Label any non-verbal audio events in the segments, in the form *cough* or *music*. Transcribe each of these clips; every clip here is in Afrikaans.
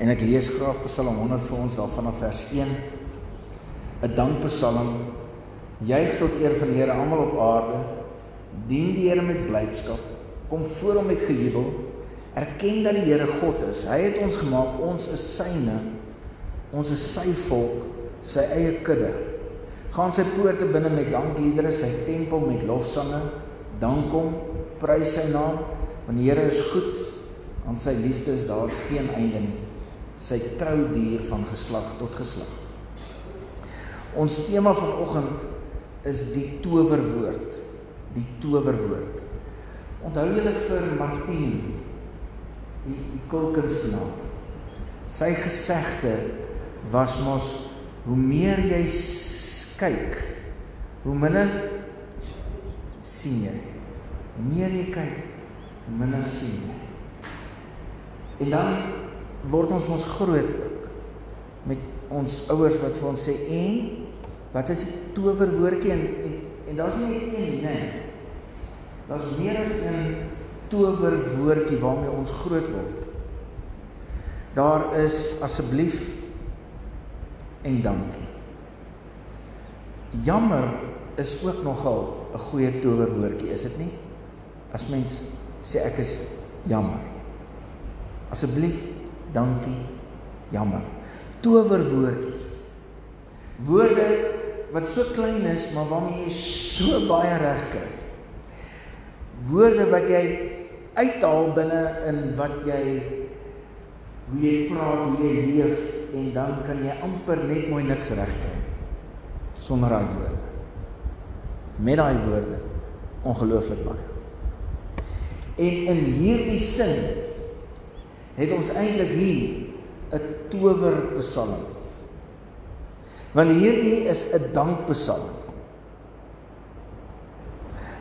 En ek lees graag Psalm 100 vir ons daar vanaf vers 1. 'n Dankpsalm. Juig tot eer van die Here almal op aarde. Dien die Here met blydskap. Kom voor hom met gejubel. Erken dat die Here God is. Hy het ons gemaak. Ons is syne. Ons is sy volk, sy eie kudde. Gaan sy poorte binne met dankliedere, sy tempel met lofsange. Dank hom, prys sy naam, want die Here is goed. Aan sy liefde is daar geen einde nie sy trou duur van geslag tot geslag. Ons tema vanoggend is die towerwoord, die towerwoord. Onthou julle vir Martin die die kulkunstenaar. Sy gesegde was mos hoe meer jy kyk, hoe minder sien jy. Hoe meer jy kyk, hoe minder sien jy. En dan word ons mos groot ook met ons ouers wat vir ons sê en wat is die towerwoordjie en en, en daar's nie net een nie, nee. Daar's meer as een towerwoordjie waarmee ons groot word. Daar is asseblief en dankie. Jammer is ook nogal 'n goeie towerwoordjie, is dit nie? As mens sê ek is jammer. Asseblief dankie, jammer. Towerwoordjies. Woorde wat so klein is, maar waarmee jy so baie reg kry. Woorde wat jy uithaal binne in wat jy hoe jy praat, hoe jy leef en dan kan jy amper net mooi niks reg kry sonder daai woorde. Met daai woorde ongelooflik baie. En in hierdie sin het ons eintlik hier 'n towerpsalm. Want hierdie is 'n dankpsalm.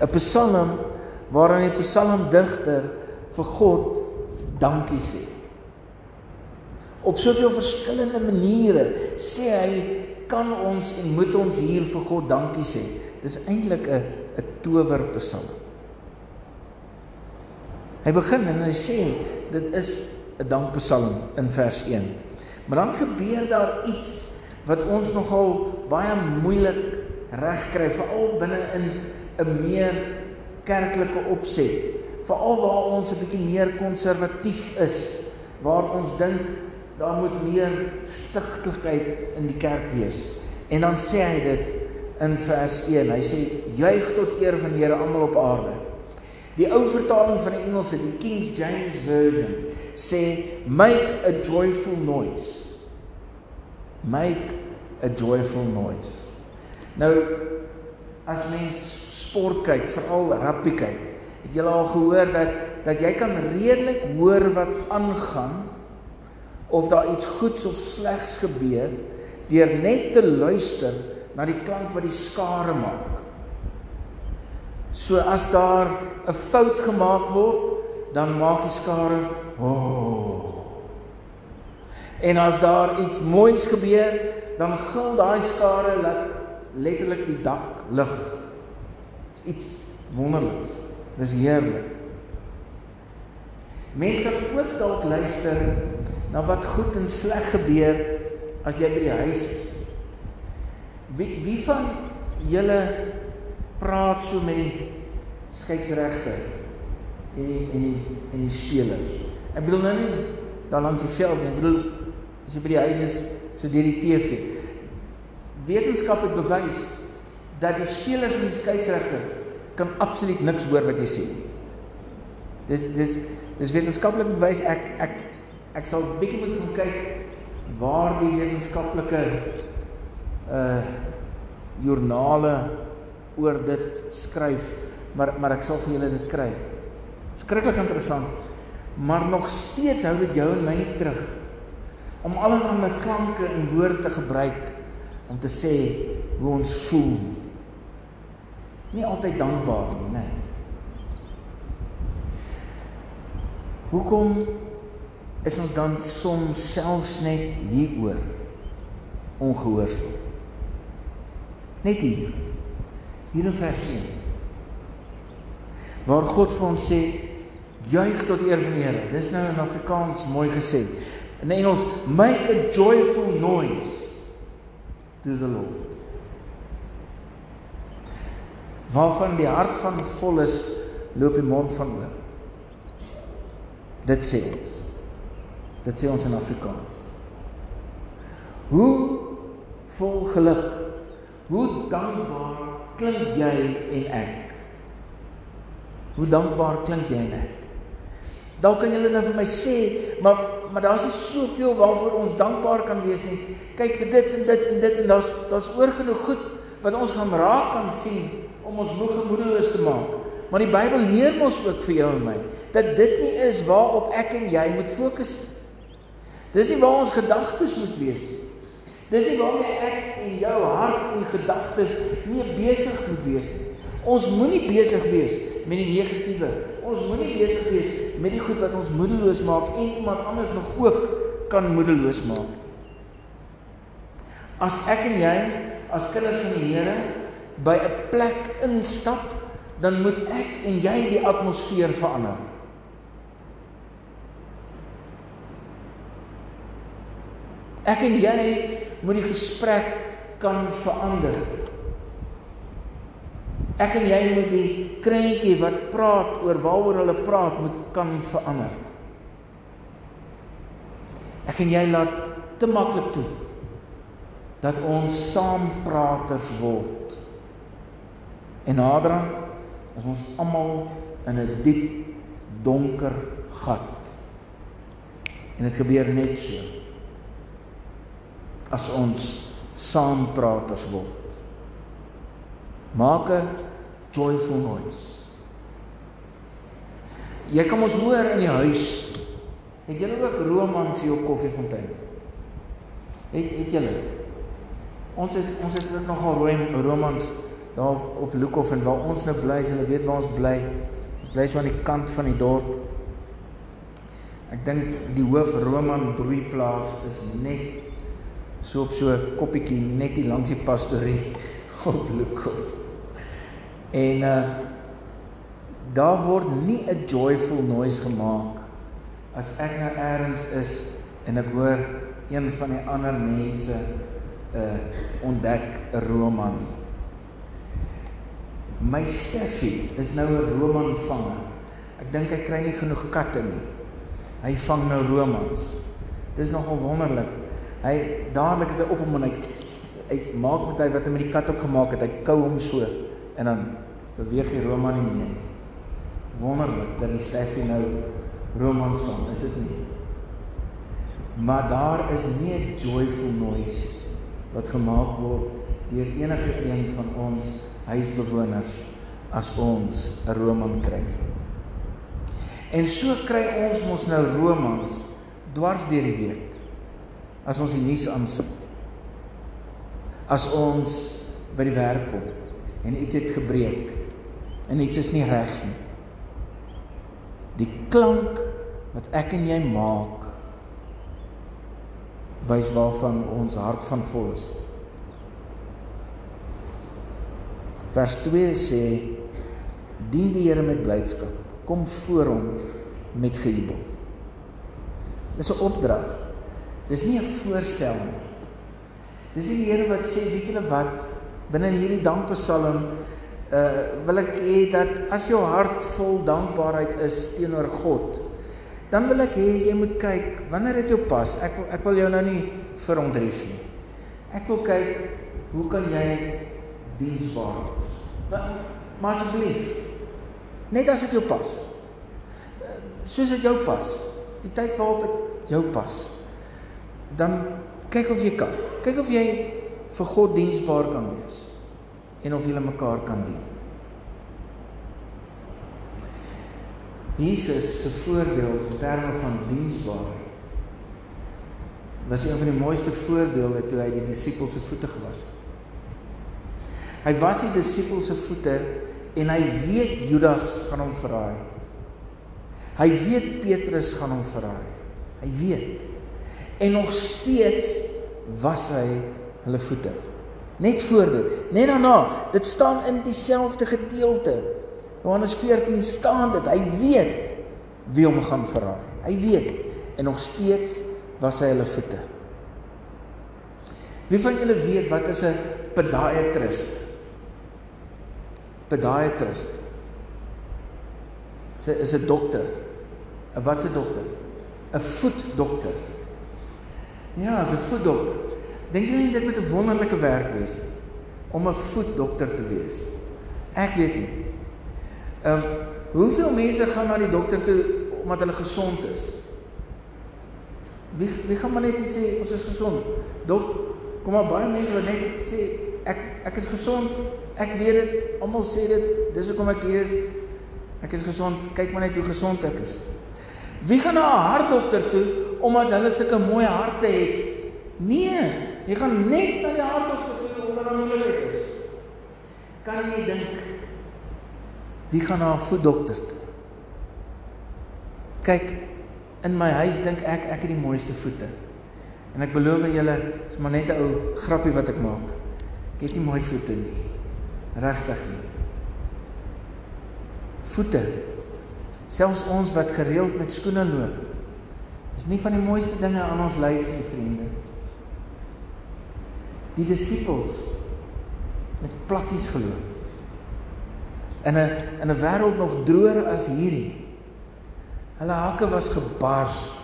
'n Psalm waarin die psalmdigter vir God dankie sê. Op soveel verskillende maniere sê hy kan ons en moet ons hier vir God dankie sê. Dis eintlik 'n 'n towerpsalm. Hy begin en hy sê dit is 'n dankpsalm in vers 1. Maar dan gebeur daar iets wat ons nogal baie moeilik regkry veral binne in 'n meer kerklike opset, veral waar ons 'n bietjie meer konservatief is, waar ons dink daar moet meer stigtigheid in die kerk wees. En dan sê hy dit in vers 1. Hy sê juig tot eer van die Here almal op aarde. Die ou vertaling van die Engelse, die King James version, sê make a joyful noise. Make a joyful noise. Nou as mens sport kyk, veral rugby kyk, het jy al gehoor dat dat jy kan redelik hoor wat aangaan of daar iets goeds of slegs gebeur deur net te luister na die klank wat die skare maak. So as daar 'n fout gemaak word, dan maak die skare o. Oh. En as daar iets moois gebeur, dan gil daai skare dat letterlik die dak lig. Dis iets wonderliks. Dis heerlik. Mense kan ook dalk luister na wat goed en sleg gebeur as jy by die huis is. Wie wie van julle praat so met die skeieregter en die en die en die spelers. Ek bedoel nou nie dan langs die veld nie. Ek bedoel as jy by die huis is, so deur die TV. Wetenskap het bewys dat die spelers en die skeieregter kan absoluut niks hoor wat jy sê. Dis dis dis wetenskaplik bewys. Ek ek ek sal bietjie moet gaan kyk waar die wetenskaplike uh joernale oor dit skryf, maar maar ek sal vir julle dit kry. Skrikkelik interessant. Maar nog steeds hou dit jou en my terug om allerlei klanke en woorde te gebruik om te sê hoe ons voel. Nie altyd dankbaar nie, nee. Hoekom is ons dan soms selfs net hieroor ongehoorsaam? Net hier. Hier in vers 1. Waar God vir ons sê juig tot eer van die Here. Dis nou in Afrikaans mooi gesê. In Engels, make a joyful noise to the Lord. Waarvan die hart van vol is, loop die mond van oor. Dit sê ons. Dit sê ons in Afrikaans. Hoe vol geluk, hoe dankbaar klink jy en ek? Hoe dankbaar klink jy en ek? Dalk kan julle nou vir my sê, maar maar daar's nie soveel waarvoor ons dankbaar kan wees nie. Kyk vir dit en dit en dit en daar's daar's oorgenoeg goed wat ons gaan raak kan sien om ons moeg gemoedeloos te maak. Maar die Bybel leer ons ook vir jou en my dat dit nie is waarop ek en jy moet fokus nie. Dis nie waar ons gedagtes moet wees nie. Dis nie waarmee ek en jou hart en gedagtes nie besig moet wees nie. Ons moenie besig wees met die negatiewe. Ons moenie besig wees met die goed wat ons moedeloos maak en iemand anders nog ook kan moedeloos maak. As ek en jy as kinders van die Here by 'n plek instap, dan moet ek en jy die atmosfeer verander. Ek en jy moet die gesprek kan verander. Ek en jy moet die krentjie wat praat oor waaroor hulle praat moet kan verander. Ek en jy laat te maklik toe dat ons saampraters word. En naderhand is ons almal in 'n diep donker gat. En dit gebeur net so as ons saampraters word. Maak 'n joyful noise. Jy kan ons hoor in die huis. Het julle ook romans hier op Koffiefontein? Het het julle? Ons het ons het ook nogal rooi romans daar op, op Lukhof en waar ons nou bly, jy weet waar ons bly. Ons bly so aan die kant van die dorp. Ek dink die hoof Roman broeiplaas is net so op so koppietjie net hier langs die pastorie *laughs* op Lukhof. En uh daar word nie 'n joyful noise gemaak as ek nou eers is en ek hoor een van die ander mense uh ontdek 'n roman nie. My Steffie is nou 'n roman vanger. Ek dink hy kry nie genoeg katte nie. Hy vang nou romans. Dis nogal wonderlik. Hy dadelik is hy op hom en hy hy maak met hy wat hy met die kat ook gemaak het. Hy kou hom so en dan beweeg die roman nie meer nie. Wonderlik dat die Steffie nou romans vang, is dit nie? Maar daar is nie 'n joyful noise wat gemaak word deur enige een van ons huisbewoners as ons 'n roman kry. En so kry ons mos nou romans dwars deur die week. As ons die nuus aansit. As ons by die werk kom en iets het gebreek en iets is nie reg nie. Die klank wat ek en jy maak wys waarvan ons hart van vol is. Vers 2 sê dien die Here met blydskap. Kom voor hom met gejubel. Dis 'n opdrag. Dis nie 'n voorstel nie. Dis die Here wat sê, weet julle wat, binne hierdie dankpsalm uh wil ek hê dat as jou hart vol dankbaarheid is teenoor God, dan wil ek hê jy moet kyk wanneer dit jou pas. Ek wil ek wil jou nou nie verontrief nie. Ek wil kyk hoe kan jy diensbaar wees? Maar, maar asseblief net as dit jou pas. Soos dit jou pas. Die tyd waarop dit jou pas. Dan kyk of jy kan. Kyk of jy vir God diensbaar kan wees en of julle mekaar kan dien. Jesus se voorbeeld in terme van diensbaarheid was een van die mooiste voorbeelde toe hy die disippels se voete gewas het. Hy was die disippels se voete en hy weet Judas gaan hom verraai. Hy weet Petrus gaan hom verraai. Hy weet. En nog steeds was hy hulle voete. Net voor dit, net daarna, dit staan in dieselfde gedeelte. Johannes 14 staan dit. Hy weet wie hom gaan verraai. Hy weet en nog steeds was hy hulle voete. Wie van julle weet wat is 'n podiatrist? Podiatrist. Sy is 'n dokter. 'n Wat 'n dokter? 'n Voetdokter. Ja, as 'n voetdokter. Dink jy nie dit moet 'n wonderlike werk wees nie om 'n voetdokter te wees? Ek weet nie. Ehm um, hoeveel mense gaan na die dokter toe omdat hulle gesond is? Wie wie gaan maar net en sê ons is gesond. Dok, kom maar baie mense wat net sê ek ek is gesond. Ek weet dit. Almal sê dit. Dis hoekom ek hier is. Ek is gesond. Kyk maar net hoe gesond ek is. Wie gaan na 'n hartdokter toe omdat hulle sulke mooi harte het? Nee, jy gaan net na die hartdokter toe omdat hulle moeilik is. Kan jy dink wie gaan na 'n voetdokter toe? Kyk, in my huis dink ek ek het die mooiste voete. En ek beloof julle, is maar net 'n ou grappie wat ek maak. Ek het nie mooi voete nie. Regtig nie. Voete. Selfs ons wat gereeld met skoene loop, is nie van die mooiste dinge aan ons lyf nie, vriende. Die disippels met plakkies geloop. In 'n in 'n wêreld nog droër as hierdie Hulle hakke was gebars.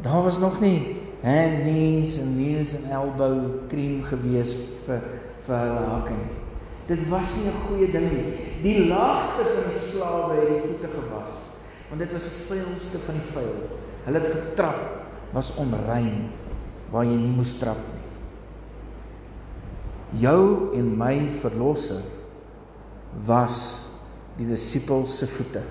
Daar was nog nie hand knees en knees en elbow cream gewees vir vir hulle hakke nie. Dit was nie 'n goeie ding nie. Die laagste van die slawe het die voete gewas, want dit was die vuilste van die vuil. Hulle het getrap was onrein waar jy nie moes trap nie. Jou en my verlosser was die disippels se voete.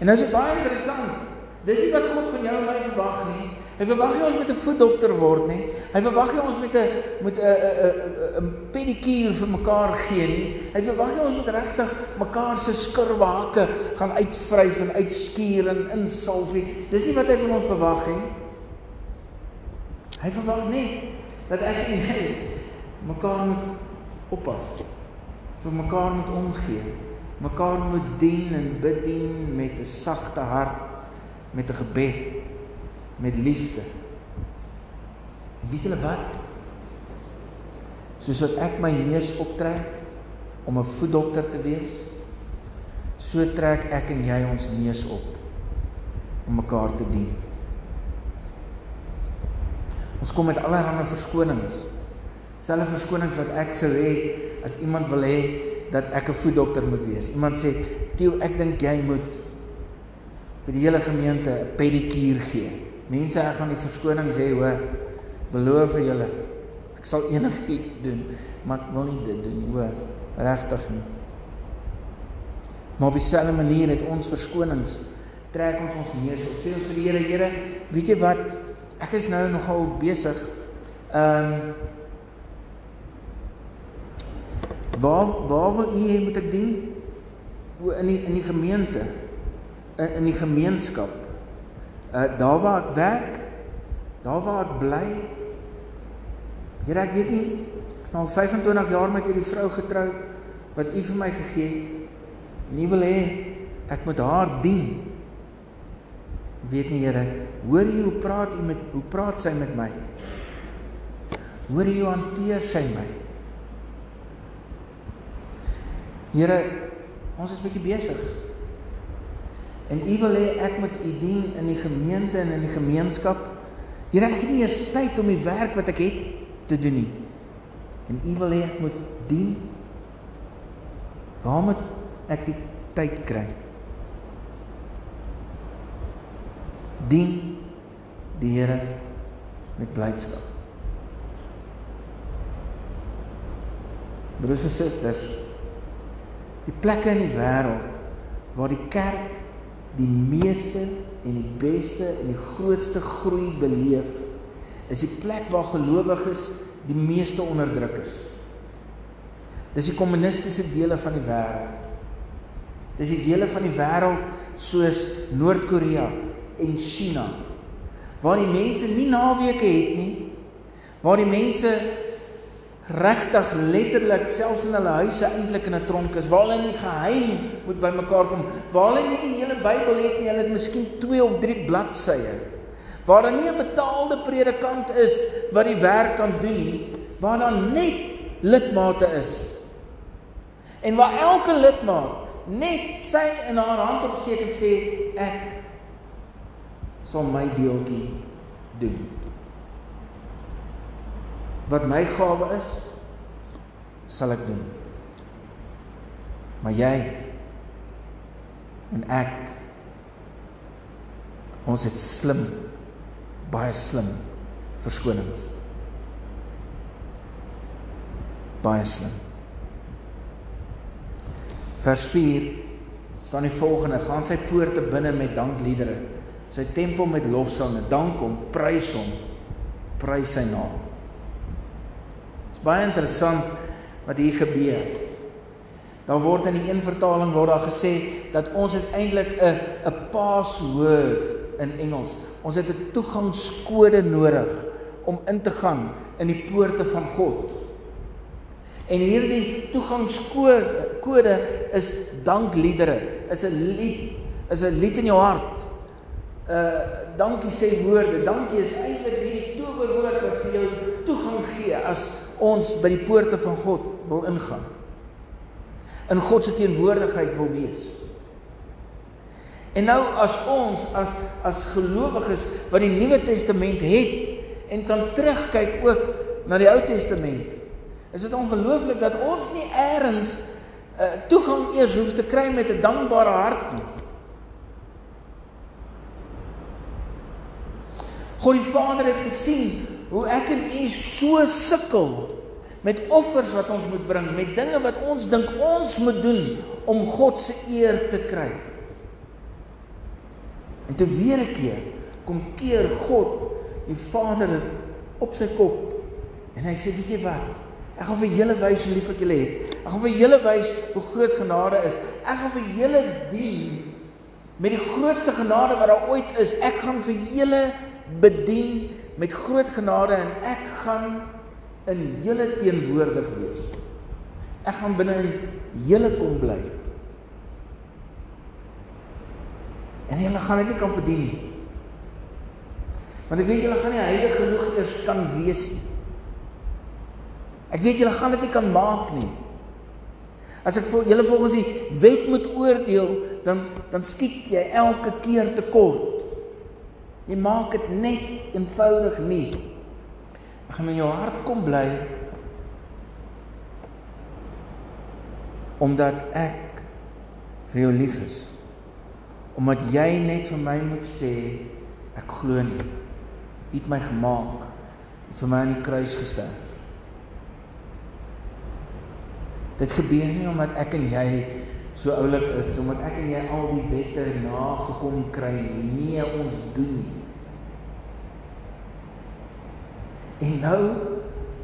En nou is dit baie interessant. Dis nie wat God van jou en my verwag nie. Hy verwag nie ons met 'n voetdokter word nie. Hy verwag nie ons met 'n met 'n 'n 'n pedikuur vir mekaar gee nie. Hy verwag nie ons moet regtig mekaar se skurwake gaan uitvryf en uitskuur en insalf nie. Dis nie wat hy van ons verwag nie. Hy verwag net dat ek en jy mekaar moet oppas. vir mekaar moet omgee mekaar moet dien en bedien met 'n sagte hart, met 'n gebed, met liefde. En weet julle wat? Soos wat ek my neus optrek om 'n voetdokter te wees, so trek ek en jy ons neus op om mekaar te dien. Ons kom met allerlei verskonings. Selfe verskonings wat ek sou hê as iemand wil hê dat ek 'n voetdokter moet wees. Iemand sê, "Tieu, ek dink jy moet vir die hele gemeente 'n pedikuur gee." Mense, ek gaan die verskonings hê, hoor. Beloof vir julle. Ek sal enigiets doen, maar ek wil nie dit doen nie, hoor. Regtig nie. Maar op dieselfde manier het ons verskonings trek ons ons neus op. Sê ons vir die Here, Here, weet jy wat? Ek is nou nogal besig. Ehm um, Waar waar wil u hê moet ek dien? O in die in die gemeente. In in die gemeenskap. Uh daar waar ek werk, daar waar ek bly. Here, ek weet nie, ek is nou al 25 jaar met hierdie vrou getroud wat u vir my gegee het. Nie wil hê ek moet haar dien. Weet nie, Here, hoor jy hoe praat u met hoe praat sy met my? Hoor jy hoe hanteer sy my? Here, ons is bietjie besig. En U wil hê ek moet U dien in die gemeente en in die gemeenskap. Here, ek het nie eers tyd om die werk wat ek het te doen nie. En U wil hê ek moet dien. Waar moet ek die tyd kry? Dien die Here met blydskap. Broers en susters, die plekke in die wêreld waar die kerk die meeste en die beste en die grootste groei beleef is die plek waar gelowiges die meeste onderdruk is. Dis die kommunistiese dele van die wêreld. Dis die dele van die wêreld soos Noord-Korea en China waar die mense nie naweke het nie. Waar die mense regtig letterlik selfs in hulle huise eintlik in 'n tronk is waar hulle in geheim moet bymekaar kom waar hulle nie die hele Bybel het nie hulle het miskien 2 of 3 bladsye Waar daar nie 'n betaalde predikant is wat die werk kan doen nie, waar daar net lidmate is. En waar elke lidmaat net sy in haar hand opsteek en sê ek sal my deeltjie doen. Wat my gawe is, sal ek doen. Maar jy en ek ons het slim baie slim verskonings. Baie slim. Vers 4 staan die volgende: Gaan sy poorte binne met dankliedere, sy tempel met lofsange, dank hom, prys hom, prys sy naam. Baie interessant wat hier gebeur. Daar word in die een vertaling word daar gesê dat ons het eintlik 'n 'n password in Engels. Ons het 'n toegangskode nodig om in te gaan in die poorte van God. En hierdie toegangskode is dankliedere. Is 'n lied, is 'n lied in jou hart. Uh dankie sê woorde. Dankie is eintlik hierdie towerwoord wat vir jou toegang gee as ons by die poorte van God wil ingaan. In God se teenwoordigheid wil wees. En nou as ons as as gelowiges wat die Nuwe Testament het en kan terugkyk ook na die Ou Testament. Is dit ongelooflik dat ons nie eers uh, toegang eers hoef te kry met 'n dankbare hart nie. God die Vader het gesien hoe ek en u so sukkel met offers wat ons moet bring, met dinge wat ons dink ons moet doen om God se eer te kry. En te weer 'n keer kom keer God die Vader dit op sy kop. En hy sê, "Weet jy wat? Ek gaan vir julle wys hoe lief ek julle het. Ek gaan vir julle wys hoe groot genade is. Ek gaan vir julle dien met die grootste genade wat daar ooit is. Ek gaan vir julle bedien met groot genade en ek gaan in julle teenwoordig wees. Ek gaan binne in julle kom bly." En hulle gaan dit nie kan verdien nie. Want ek weet julle gaan nie heilig genoeg eers kan wees nie. Ek weet julle gaan dit nie kan maak nie. As ek vir julle volgens die wet moet oordeel, dan dan skiet jy elke keer te kort. Jy maak dit net eenvoudig nie. Ek gaan in jou hart kom bly omdat ek vir jou lief is omdat jy net vir my moet sê ek glo nie. U het my gemaak. U het vir my aan die kruis gesterf. Dit gebeur nie omdat ek en jy so oulik is, omdat ek en jy al die wette nagekom kry nie. Nee, ons doen nie. En nou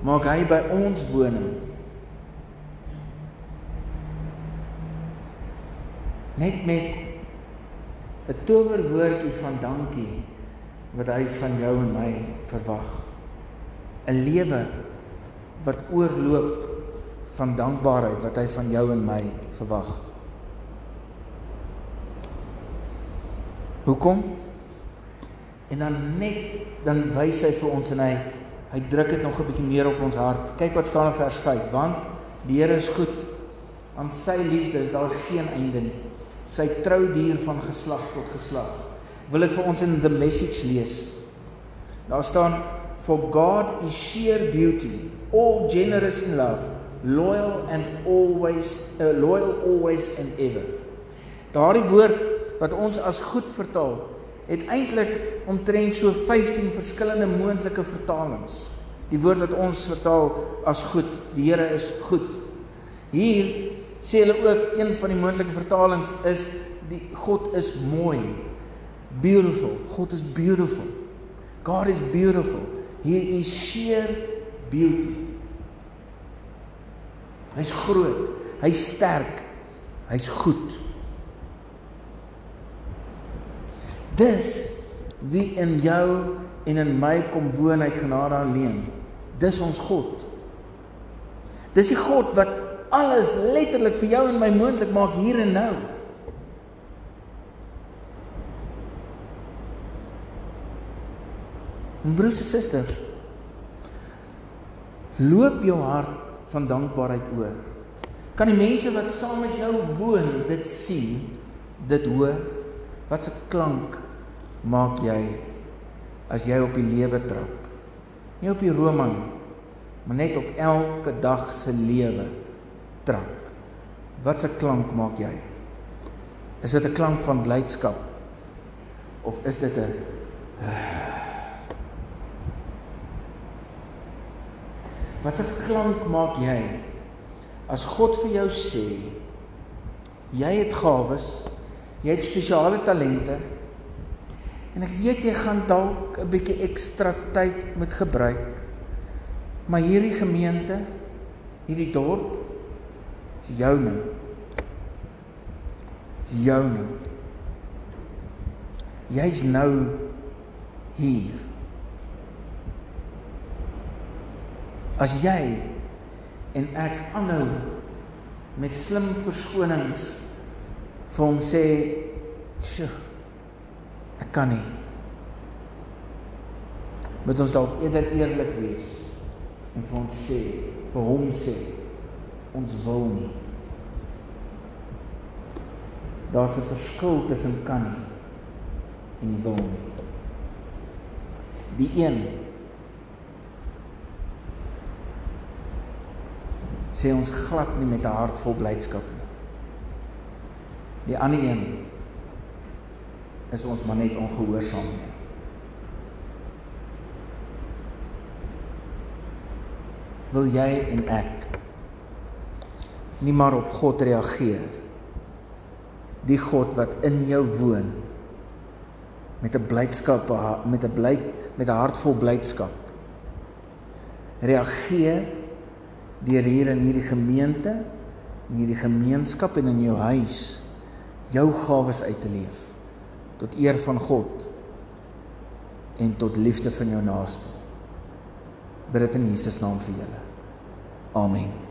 maak hy by ons woning. Net met 'n towerwoordjie van dankie wat hy van jou en my verwag. 'n Lewe wat oorloop van dankbaarheid wat hy van jou en my verwag. Hoekom? En dan net dan wys hy vir ons en hy hy druk dit nog 'n bietjie meer op ons hart. Kyk wat staan in vers 5, want die Here is goed. Aan sy liefde is daar geen einde nie sy trou duur van geslag tot geslag. Wil dit vir ons in the message lees. Daar staan for God is sheer beauty, all generous in love, loyal and always uh, loyal always and ever. Daardie woord wat ons as goed vertaal, het eintlik omtrent so 15 verskillende moontlike vertalings. Die woord wat ons vertaal as goed, die Here is goed. Hier sê hulle ook een van die moontlike vertalings is die God is mooi. Beautiful. God is beautiful. God is beautiful. He is sheer beauty. Hy's groot, hy's sterk, hy's goed. Dis wie in jou en in my kom woon uit genade alleen. Dis ons God. Dis die God wat alles letterlik vir jou en my moontlik maak hier en nou. En broers en susters, loop jou hart van dankbaarheid oor. Kan die mense wat saam met jou woon dit sien, dit hoor? Wat 'n klank maak jy as jy op die lewe trap? Nie op die Roma nie, maar net op elke dag se lewe trap. Wat 'n klank maak jy? Is dit 'n klank van blydskap of is dit 'n *sighs* Wat 'n klank maak jy as God vir jou sê jy het gawes, jy het spesiale talente en ek weet jy gaan dalk 'n bietjie ekstra tyd moet gebruik. Maar hierdie gemeente, hierdie dorp is joune. Joune. Jy's nou hier. As jy en ek aanhou met slim verskonings vir hom sê, "Sjoe, ek kan nie." Moet ons dalk eerder eerlik wees en vir ons sê, vir hom sê, ons wil nie. Daar's 'n verskil tussen kan nie en wil nie. Die een sê ons glad nie met 'n hart vol blydskap nie. Die ander een is ons maar net ongehoorsaam nie. Wil jy en ek nie maar op God reageer? Die God wat in jou woon met 'n blydskap met 'n bly met 'n hart vol blydskap reageer deur hier in hierdie gemeente, in hierdie gemeenskap en in jou huis jou gawes uit te leef tot eer van God en tot liefde van jou naaste. Bid dit in Jesus naam vir julle. Amen.